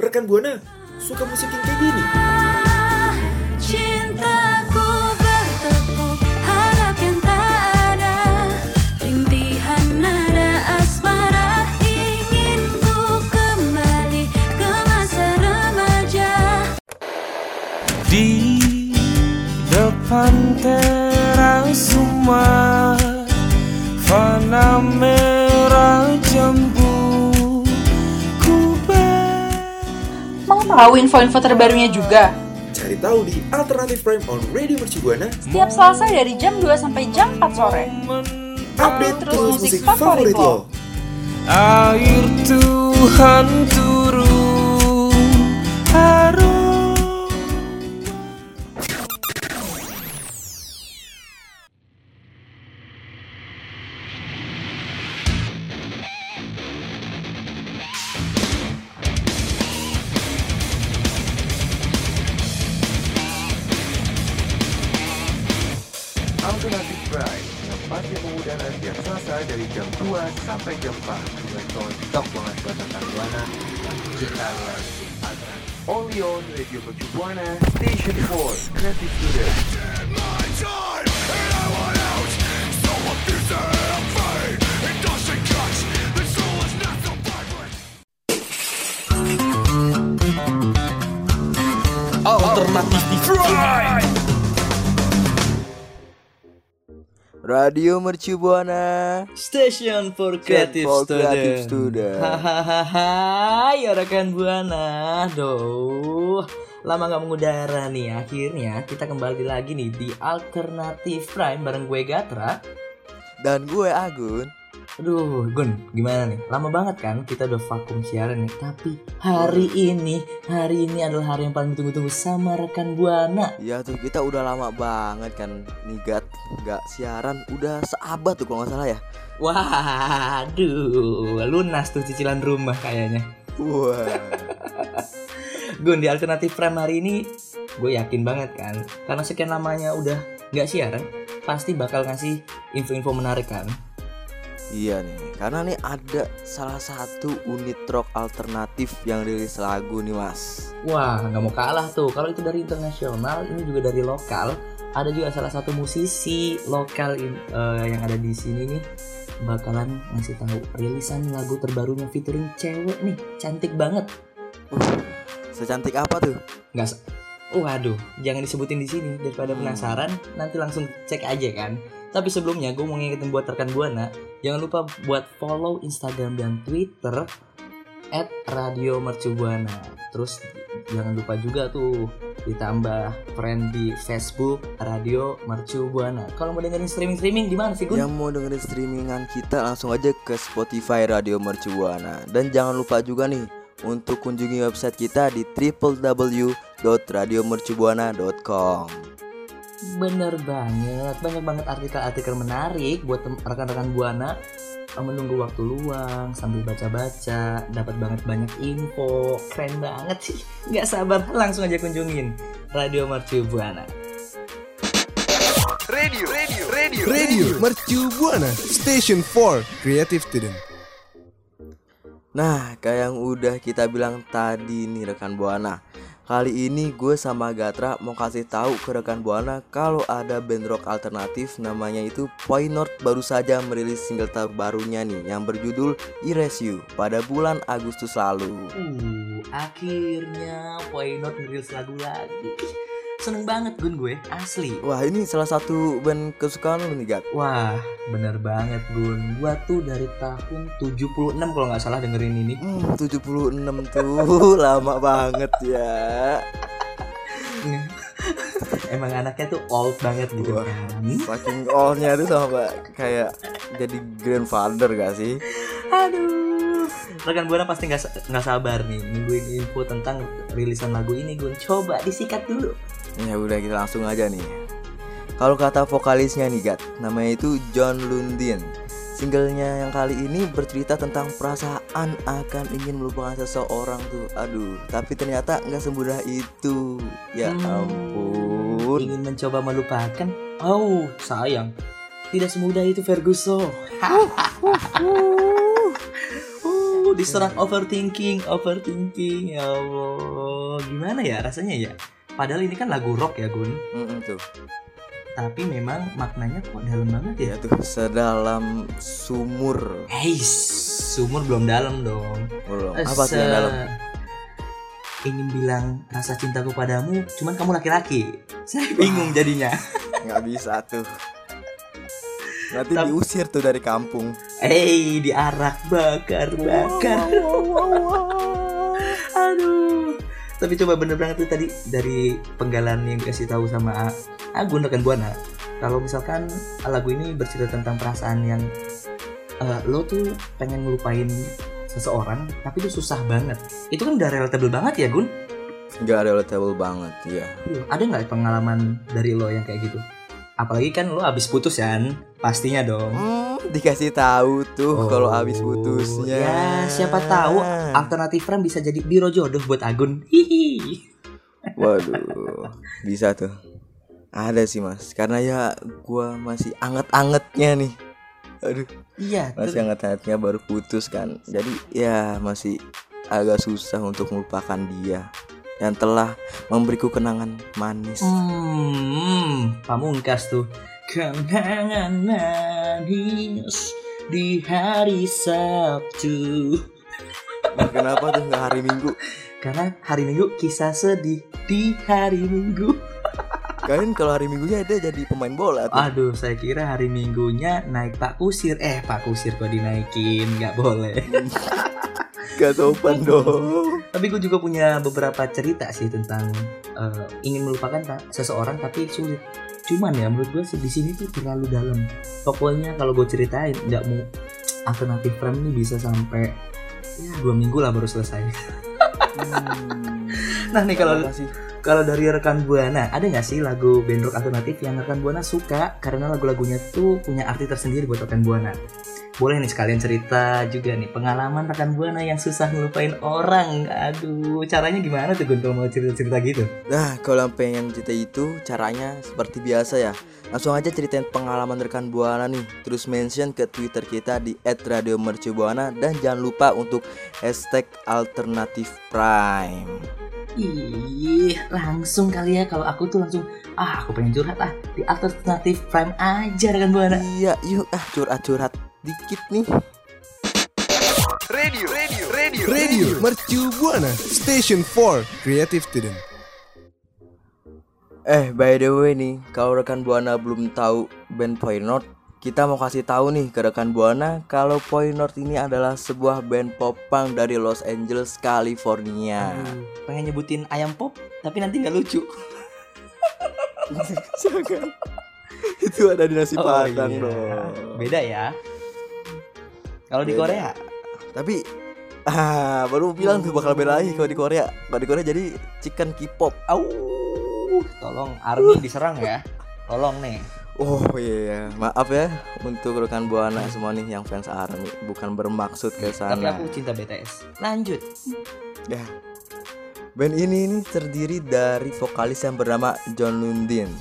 Rekan Buana suka musik yang kayak gini. Cintaku bertepuk harap yang tak ada. Rintihan nada asmara Ingin ku kembali ke masa remaja. Di depan teras rumah Fana merah jambu tahu info-info terbarunya juga? Cari tahu di Alternative Prime on Radio Mercu Buana. Setiap Selasa dari jam 2 sampai jam 4 sore. Update terus terus musik musik favorit favorit lo. Air Tuhan turun Dengan tone top banget buatan Buana Kita lagi Only on Radio Mercu Buana Station 4 Creative Student Radio Mercu Buana Station for Creative for Student. Creative Student. Hahaha, ya rekan buana, doh. Lama nggak mengudara nih, akhirnya kita kembali lagi nih di Alternative Prime bareng gue Gatra. Dan gue Agun Aduh, Gun, gimana nih? Lama banget kan kita udah vakum siaran nih. Tapi hari ini, hari ini adalah hari yang paling ditunggu-tunggu sama rekan buana. Ya tuh kita udah lama banget kan Nigat Gak siaran Udah seabad tuh kalau nggak salah ya Waduh, lunas tuh cicilan rumah kayaknya. Wah Gun di alternatif frame hari ini gue yakin banget kan karena sekian lamanya udah nggak siaran pasti bakal ngasih info-info menarik kan Iya nih Karena nih ada salah satu unit rock alternatif yang rilis lagu nih mas. Wah nggak mau kalah tuh. Kalau itu dari internasional ini juga dari lokal ada juga salah satu musisi lokal in- eh, yang ada di sini nih. Bakalan ngasih tahu rilisan lagu terbarunya featuring cewek nih. Cantik banget. Secantik apa tuh? nggak Waduh, jangan disebutin di sini daripada penasaran. Nanti langsung cek aja kan. Tapi sebelumnya gue mau ngingetin buat rekan buana, jangan lupa buat follow Instagram dan Twitter at Radio Mercubuana. Terus jangan lupa juga tuh ditambah friend di Facebook Radio Mercubuana. Kalau mau dengerin streaming-streaming di mana sih Gun? Yang mau dengerin streamingan kita langsung aja ke Spotify Radio Mercu Buana Dan jangan lupa juga nih Untuk kunjungi website kita di www.radiomercubuana.com Bener banget, banyak banget artikel-artikel menarik buat rekan-rekan buana yang menunggu waktu luang sambil baca-baca, dapat banget banyak info, keren banget sih. Nggak sabar, langsung aja kunjungin Radio Mercu Buana. Radio Radio Radio Radio Mercu Buana Station 4 Creative Student Nah, kayak yang udah kita bilang tadi nih rekan Buana. Kali ini gue sama Gatra mau kasih tahu ke rekan Buana kalau ada band rock alternatif namanya itu Point North baru saja merilis single terbarunya nih yang berjudul Erase You pada bulan Agustus lalu. Uh, akhirnya Poinot ngerilis lagu lagi. Seneng banget Gun gue, asli. Wah, ini salah satu band kesukaan lu nih, Gat. Wah, bener banget Gun. Gua tuh dari tahun 76 kalau nggak salah dengerin ini. Hmm, 76 tuh lama banget ya. Emang anaknya tuh old banget gitu Wah. kan. Saking oldnya tuh sama kayak jadi grandfather gak sih? Aduh. Rekan Buana pasti nggak nggak sabar nih nungguin info tentang rilisan lagu ini Gun. Coba disikat dulu. Ya udah kita langsung aja nih. Kalau kata vokalisnya nih Gat, namanya itu John Lundin. Singlenya yang kali ini bercerita tentang perasaan akan ingin melupakan seseorang tuh. Aduh, tapi ternyata nggak semudah itu. Ya Hmm. ampun. Ingin mencoba melupakan? Oh, sayang. Tidak semudah itu Ferguson. Aduh, diserang overthinking, overthinking. Ya Allah, gimana ya rasanya ya? Padahal ini kan lagu rock ya, Gun. Mm-mm, tuh Tapi memang maknanya kok dalam banget ya. ya tuh sedalam sumur Hei, sumur belum dalam dong. belum apa tuh yang dalam Ingin bilang rasa cintaku padamu, cuman kamu laki-laki. Saya bingung jadinya. nggak bisa tuh nanti Tapi- diusir tuh dari kampung Hei, diarak bakar bakar. Aduh. Tapi coba bener banget tuh tadi dari penggalan yang dikasih tahu sama Agun rekan Buana. Kalau misalkan lagu ini bercerita tentang perasaan yang eh, lo tuh pengen ngelupain seseorang tapi itu susah banget. Itu kan udah relatable banget ya Gun? nggak relatable banget ya Iya. Ada nggak pengalaman dari lo yang kayak gitu? Apalagi kan lo abis putus kan, pastinya dong. Hmm, dikasih tahu tuh Oh. kalau habis putusnya Ya, siapa tahu alternatif frame bisa jadi biro jodoh buat Agun. Hihi. waduh bisa tuh ada sih mas karena ya gua masih anget-angetnya nih aduh Iya, masih tuh. anget-angetnya baru putus kan jadi ya masih agak susah untuk melupakan dia yang telah memberiku kenangan manis Hmm, pamungkas tuh. Kenangan manis di hari Sabtu. kenapa tuh nggak hari minggu Karena hari Minggu kisah sedih di hari Minggu. Kalian kalau hari minggunya ada jadi pemain bola tuh Aduh, saya kira hari Minggunya naik Pak Kusir. Eh, Pak Kusir kok dinaikin? Nggak boleh. gak sopan dong Tapi gue juga punya beberapa cerita sih tentang eh, ingin melupakan ta- seseorang tapi sulit. Cuman ya menurut gue di sini tuh terlalu dalam. Pokoknya kalau gue ceritain nggak mau alternatif frame ini bisa sampai ya dua minggu lah baru selesai. Nah nih kalau. Kalau dari rekan buana ada nggak sih lagu band rock alternatif yang rekan buana suka karena lagu-lagunya tuh punya arti tersendiri buat rekan buana. Boleh nih sekalian cerita juga nih pengalaman rekan buana yang susah ngelupain orang. Aduh, caranya gimana tuh Gun mau cerita-cerita gitu? Nah, kalau pengen cerita itu caranya seperti biasa ya. Langsung aja ceritain pengalaman rekan Buana nih. Terus mention ke Twitter kita di @radiomercubuana dan jangan lupa untuk hashtag alternatif prime. Ih, langsung kali ya kalau aku tuh langsung ah aku pengen curhat ah di alternatif prime aja rekan buana. Iya, yuk ah curhat-curhat dikit nih. Radio, radio, radio, radio. Mercu Buana Station 4 Creative Student. Eh, by the way nih, kalau rekan Buana belum tahu band Point North, kita mau kasih tahu nih ke rekan Buana kalau Point North ini adalah sebuah band pop punk dari Los Angeles, California. Aduh, pengen nyebutin ayam pop tapi nanti nggak lucu. Jangan. Itu ada di nasi Oh, padang iya. dong. Beda ya. Kalau di. Korea, Tapi ah baru bilang tuh bakal beda lagi kalau di Korea. Kalau di Korea jadi chicken K-pop. au, tolong Army diserang ya. Tolong nih. Oh iya, maaf ya untuk rekan buana semua nih yang fans ARMY bukan bermaksud ke Tapi sana. aku cinta BTS. Lanjut. Ya. Band ini ini terdiri dari vokalis yang bernama John Lundin,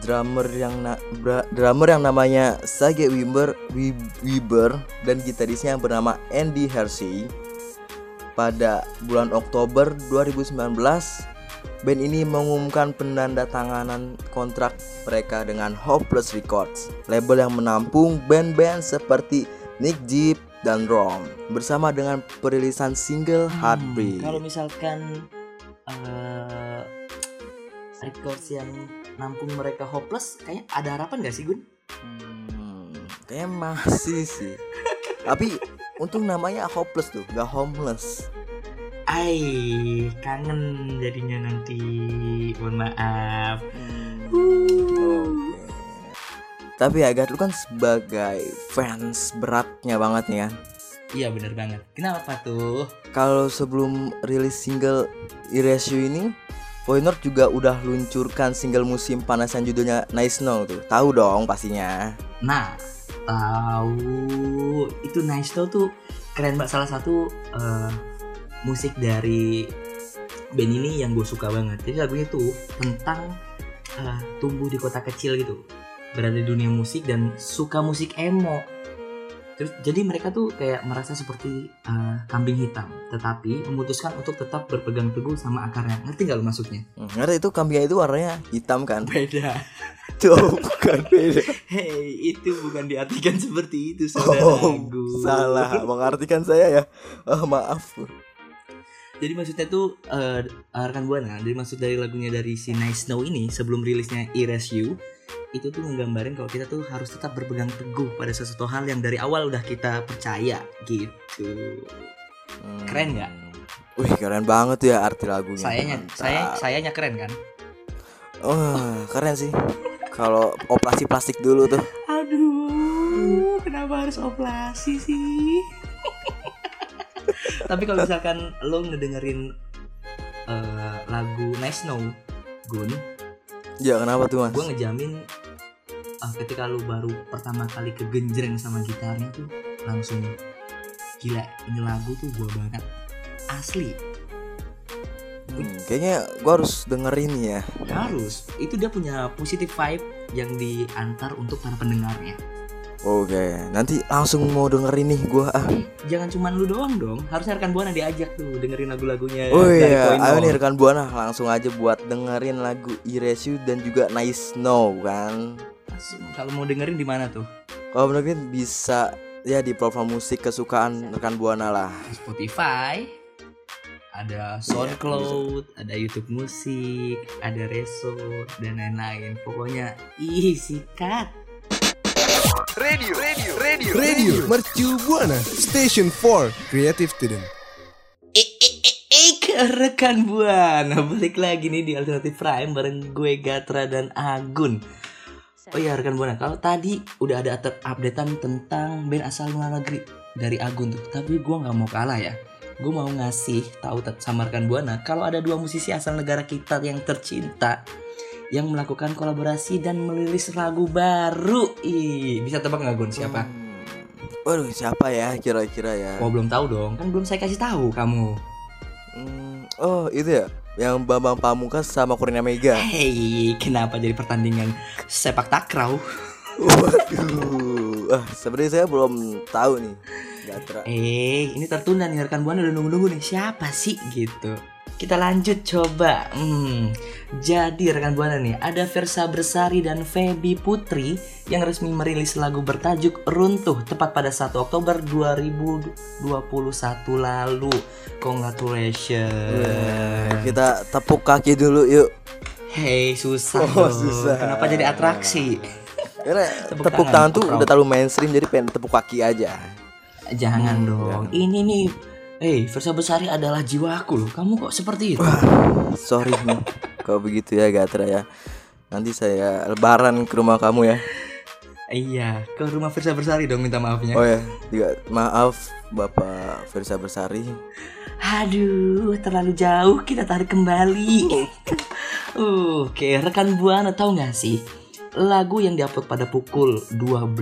drummer yang na- bra- drummer yang namanya Sage Wimber Wi- Weber dan gitarisnya yang bernama Andy Hersey. Pada bulan Oktober 2019, band ini mengumumkan penandatanganan kontrak mereka dengan Hopeless Records, label yang menampung band-band seperti Nick Jeep dan Rom bersama dengan perilisan single Heartbreak. Hmm, Kalau misalkan eh records yang nampung mereka hopeless, kayak ada harapan gak sih Gun? Hmm, kayaknya masih sih. Tapi untung namanya hopeless tuh, gak homeless. Ai, kangen jadinya nanti. Mohon maaf. Oke. Tapi Agat lu kan sebagai fans beratnya banget nih kan. Iya bener banget. Kenapa tuh? Kalau sebelum rilis single Erasure ini, Pointer juga udah luncurkan single musim panas yang judulnya Nice Snow tuh. Tahu dong pastinya. Nah, tahu itu Nice Know tuh keren banget salah satu eh, musik dari band ini yang gue suka banget. Jadi lagunya tuh tentang eh, tumbuh di kota kecil gitu, berada di dunia musik dan suka musik emo. Terus jadi mereka tuh kayak merasa seperti eh, kambing hitam, tetapi memutuskan untuk tetap berpegang teguh sama akarnya. Ngerti gak lu maksudnya? Hmm, Ngerti itu kambingnya itu warnanya hitam kan? Beda. Tuh, bukan beda. Hei, itu bukan diartikan seperti itu, Oh, saudaraku. salah mengartikan saya ya. Oh, maaf. Jadi maksudnya tuh eh rekan buana, jadi maksud dari lagunya dari si Nice Snow ini sebelum rilisnya Erase You itu tuh nggambarin kalau kita tuh harus tetap berpegang teguh pada sesuatu hal yang dari awal udah kita percaya gitu. Hmm. Keren nggak? Wih, keren banget ya arti lagunya. Sayanya, Mantap. saya sayanya keren kan? Oh, keren sih. Kalau operasi plastik dulu tuh. Aduh, kenapa harus operasi sih? Tapi kalau misalkan lo ngedengerin eh, lagu Nice Snow, Gun, Ya, kenapa tuh, Mas? gue ngejamin ah, ketika lu baru pertama kali kegenjreng sama gitarnya tuh langsung gila ini lagu tuh gue banget asli Hmm, kayaknya gua harus dengerin ya. harus itu dia punya positive vibe yang diantar untuk para pendengarnya Oke, nanti langsung mau dengerin nih gua ah. jangan cuma lu doang dong harusnya rekan buana diajak tuh dengerin lagu-lagunya Oh iya, ayo nih rekan buana langsung aja buat dengerin lagu Erase You dan juga Nice Snow kan. Kalau mau dengerin di mana tuh Kalau dengerin bisa ya di platform musik kesukaan rekan buana lah. Spotify ada SoundCloud, ada YouTube Musik, ada Reso dan lain-lain. Pokoknya ih sikat. Radio, radio, radio, radio. Mercu Buana Station 4 Creative Student. Eh, eh, eh, eh, rekan buana balik lagi nih di Alternative Prime bareng gue Gatra dan Agun. Oh iya rekan buana, kalau tadi udah ada update- updatean tentang band asal luar negeri dari Agun tuh, tapi gue nggak mau kalah ya. Gue mau ngasih tahu tet- sama rekan buana kalau ada dua musisi asal negara kita yang tercinta yang melakukan kolaborasi dan merilis lagu baru. Ih, bisa tebak nggak Gun siapa? Hmm. Waduh, siapa ya kira-kira ya? Oh belum tahu dong, kan belum saya kasih tahu kamu. Hmm, oh, itu ya. Yang Bambang Pamungkas sama Kurnia Mega. Hei, kenapa jadi pertandingan sepak takraw? Waduh. Ah, sebenarnya saya belum tahu nih. Gatra. Eh, ini tertunda nih rekan buana udah nunggu-nunggu nih. Siapa sih gitu? Kita lanjut coba. Hmm, jadi rekan buana nih, ada Versa Bersari dan Feby Putri yang resmi merilis lagu bertajuk Runtuh tepat pada 1 Oktober 2021 lalu. Congratulations. Wah, Kita tepuk kaki dulu yuk. Hey, susah Oh, dong. susah. Kenapa jadi atraksi? Karena Tepuk tepuk, tangan, tangan tuh udah terlalu mainstream jadi pengen tepuk kaki aja. Jangan Hmm, dong. Ini nih, eh Versa Besari adalah jiwaku loh. Kamu kok seperti itu? Sorry nih kalau begitu ya Gatra ya. Nanti saya lebaran ke rumah kamu ya. Iya, ke rumah Versa Bersari dong minta maafnya. Oh ya, juga maaf Bapak Versa Bersari. Aduh, terlalu jauh kita tarik kembali. uh, Oke, rekan buana tahu nggak sih lagu yang diupload pada pukul 12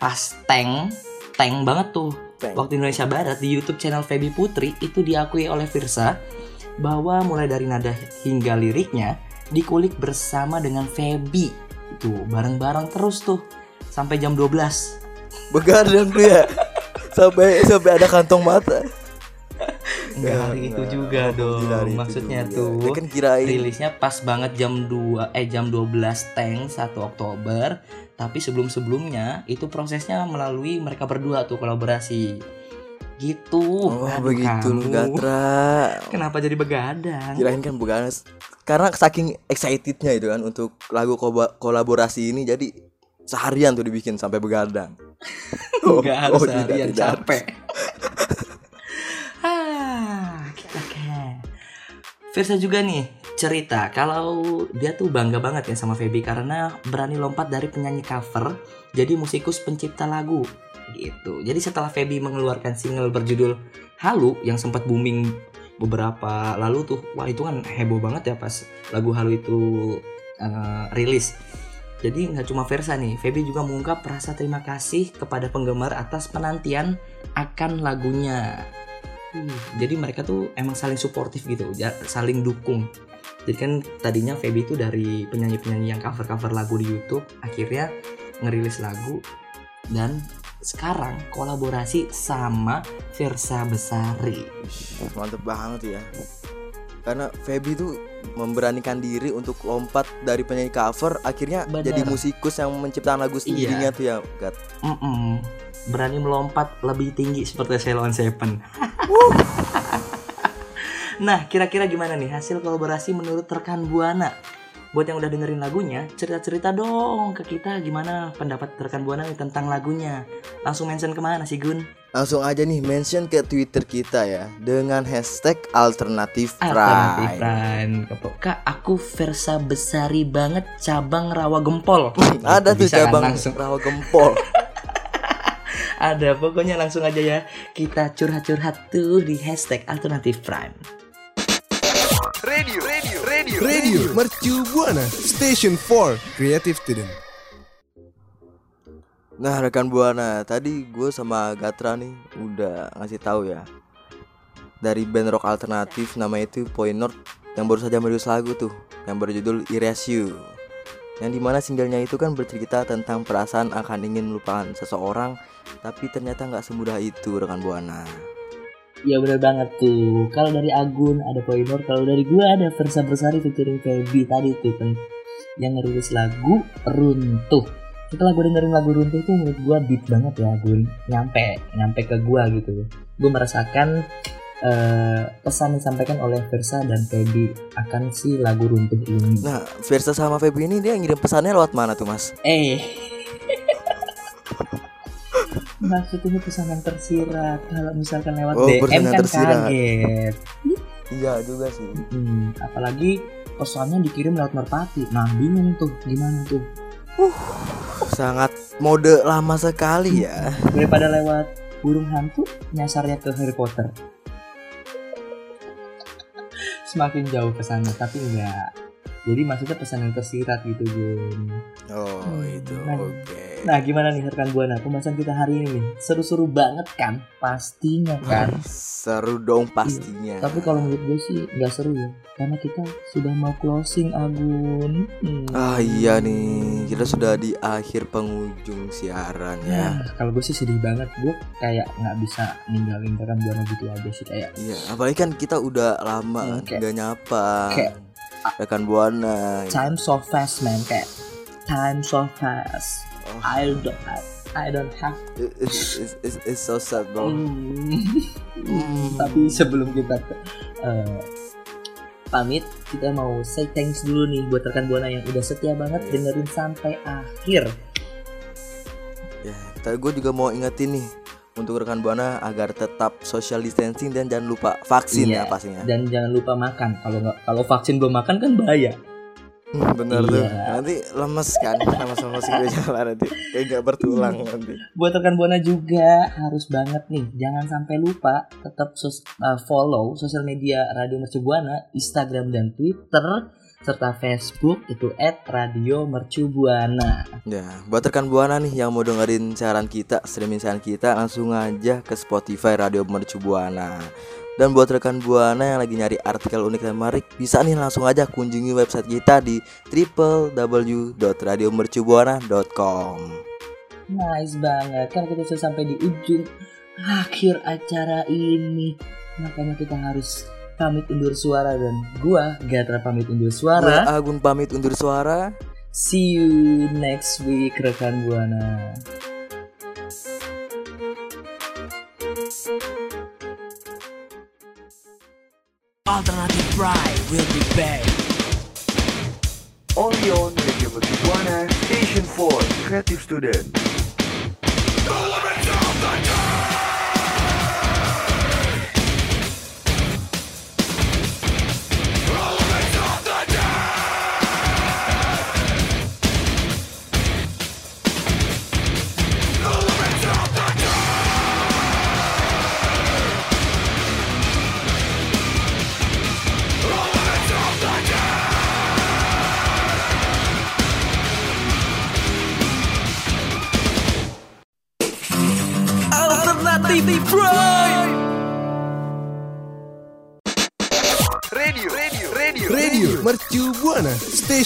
pas teng, teng banget tuh. Waktu Indonesia Barat di YouTube channel Feby Putri itu diakui oleh Virsa bahwa mulai dari nada hingga liriknya dikulik bersama dengan Feby. Itu bareng-bareng terus tuh sampai jam 12. Begadang tuh ya. sampai sampai ada kantong mata. Enggak hari itu juga oh, dong. Maksudnya juga. tuh Ya kan kirain rilisnya pas banget jam 2 eh jam 12 Teng 1 Oktober. Tapi sebelum-sebelumnya itu prosesnya melalui mereka berdua tuh kolaborasi. Gitu. Oh Aduh, begitu lu. Gatra. Kenapa jadi begadang? Kirain kan bukan karena saking excitednya itu kan untuk lagu kolaborasi ini jadi seharian tuh dibikin sampai begadang. Enggak harus oh, tidak, seharian tidak capek. ah, kita kan. Versa juga nih cerita kalau dia tuh bangga banget ya sama Feby karena berani lompat dari penyanyi cover jadi musikus pencipta lagu gitu. Jadi setelah Feby mengeluarkan single berjudul Halu yang sempat booming beberapa lalu tuh, wah itu kan heboh banget ya pas lagu Halu itu eh, rilis. Jadi nggak cuma Versa nih, Feby juga mengungkap rasa terima kasih kepada penggemar atas penantian akan lagunya. Hmm, Jadi mereka tuh emang saling suportif gitu, saling dukung. Jadi kan tadinya Feby itu dari penyanyi-penyanyi yang cover-cover lagu di YouTube, akhirnya ngerilis lagu dan sekarang kolaborasi sama Versa Besari. Mantep banget ya. Karena Feby tuh memberanikan diri untuk lompat dari penyanyi cover akhirnya Bener. jadi musikus yang menciptakan lagu sendirinya tuh ya Gat. Mm-mm. Berani melompat lebih tinggi seperti Ceylon Seven. nah, kira-kira gimana nih hasil kolaborasi menurut rekan Buana? Buat yang udah dengerin lagunya, cerita-cerita dong ke kita gimana pendapat rekan Buana nih tentang lagunya. Langsung mention ke mana sih Gun? Langsung aja nih mention ke Twitter kita ya dengan hashtag alternatif. Prime. Kak, aku Versa Besari banget cabang Rawa Gempol. Ada tuh cabang langsung. rawa gempol. Ada, pokoknya langsung aja ya kita curhat-curhat tuh di hashtag Alternatif Prime. Radio, radio, radio, Radio Mercu Buana Station for Creative Student. Nah rekan buana tadi gue sama Gatra nih udah ngasih tahu ya dari band rock alternatif namanya itu Point North yang baru saja merilis lagu tuh yang berjudul Erase You yang di mana singlenya itu kan bercerita tentang perasaan akan ingin melupakan seseorang tapi ternyata nggak semudah itu rekan buana Ya bener banget tuh. Kalau dari Agun ada Poinor, kalau dari gua ada Versa Bersari featuring Feby tadi tuh kan yang ngerilis lagu Runtuh. Setelah gue dengerin lagu Runtuh tuh menurut gua deep banget ya Agun. Nyampe, nyampe ke gua gitu. Gue merasakan eh, pesan disampaikan oleh Versa dan Feby akan si lagu Runtuh ini. Nah Versa sama Feby ini dia ngirim pesannya lewat mana tuh mas? Eh. Maksudnya pesan yang tersirat Kalau misalkan lewat Oh, DM kan tersirat. kaget Iya juga sih Hmm, apalagi pesannya dikirim lewat merpati. Nah, bingung tuh gimana tuh. Sangat mode lama sekali ya Daripada lewat burung hantu, nyasarnya ke Harry Potter. Semakin jauh ke sana, tapi enggak. Jadi maksudnya pesan yang tersirat gitu, Gun. Oh Hmm, itu nah. oke Nah, gimana nih rekan Buana? Pembahasan kita hari ini nih. Seru-seru banget kan? Pastinya kan. Seru dong pastinya Tapi kalau menurut gue sih nggak seru ya. Karena kita sudah mau closing, Agun. Hmm. Ah iya nih, kita sudah di akhir penghujung siaran ya. Ya, kalau gue sih sedih banget. Gue kayak nggak bisa ninggalin rekan buana gitu aja sih kayak. Iya, apalagi kan kita udah lama Hmm, kayak- nggak nyapa. kayak- rekan buana. Time so fast man kayak time so fast. Oh. I don't I don't have. It's, it's, it's, it's so sad bro. Hmm. Hmm. Tapi sebelum kita eh, pamit, kita mau say thanks dulu nih buat rekan buana yang udah setia banget Iya. dengerin sampai akhir. Ya, kita gue juga mau ingetin nih untuk rekan buana agar tetap social distancing dan jangan lupa vaksin Iya. ya pastinya. Dan jangan lupa makan. Kalau nggak kalau vaksin belum makan kan bahaya. Hmm, bener tuh. Iya. Nanti lemes kan, lemes-lemes gitu jalan nanti. Kayak gak bertulang nanti. buat rekan buana juga harus banget nih jangan sampai lupa tetap sos- uh, follow sosial media Radio Mercu Buana Instagram dan Twitter serta Facebook itu @radiomercubuana. Ya, buat rekan Buana nih yang mau dengerin siaran kita, streaming siaran kita, langsung aja ke Spotify Radio Mercu Buana. Dan buat rekan Buana yang lagi nyari artikel unik dan menarik, bisa nih langsung aja kunjungi website kita di www.radiomercubuana.com. Nice banget karena kita sudah sampai di ujung akhir acara ini. Makanya kita harus pamit undur suara dan gua Gatra pamit undur Gua suara. Agun pamit undur suara. See you next week rekan Buana. Alternative Pride will be back. Only on Radio Mercubuana Station for Creative Student.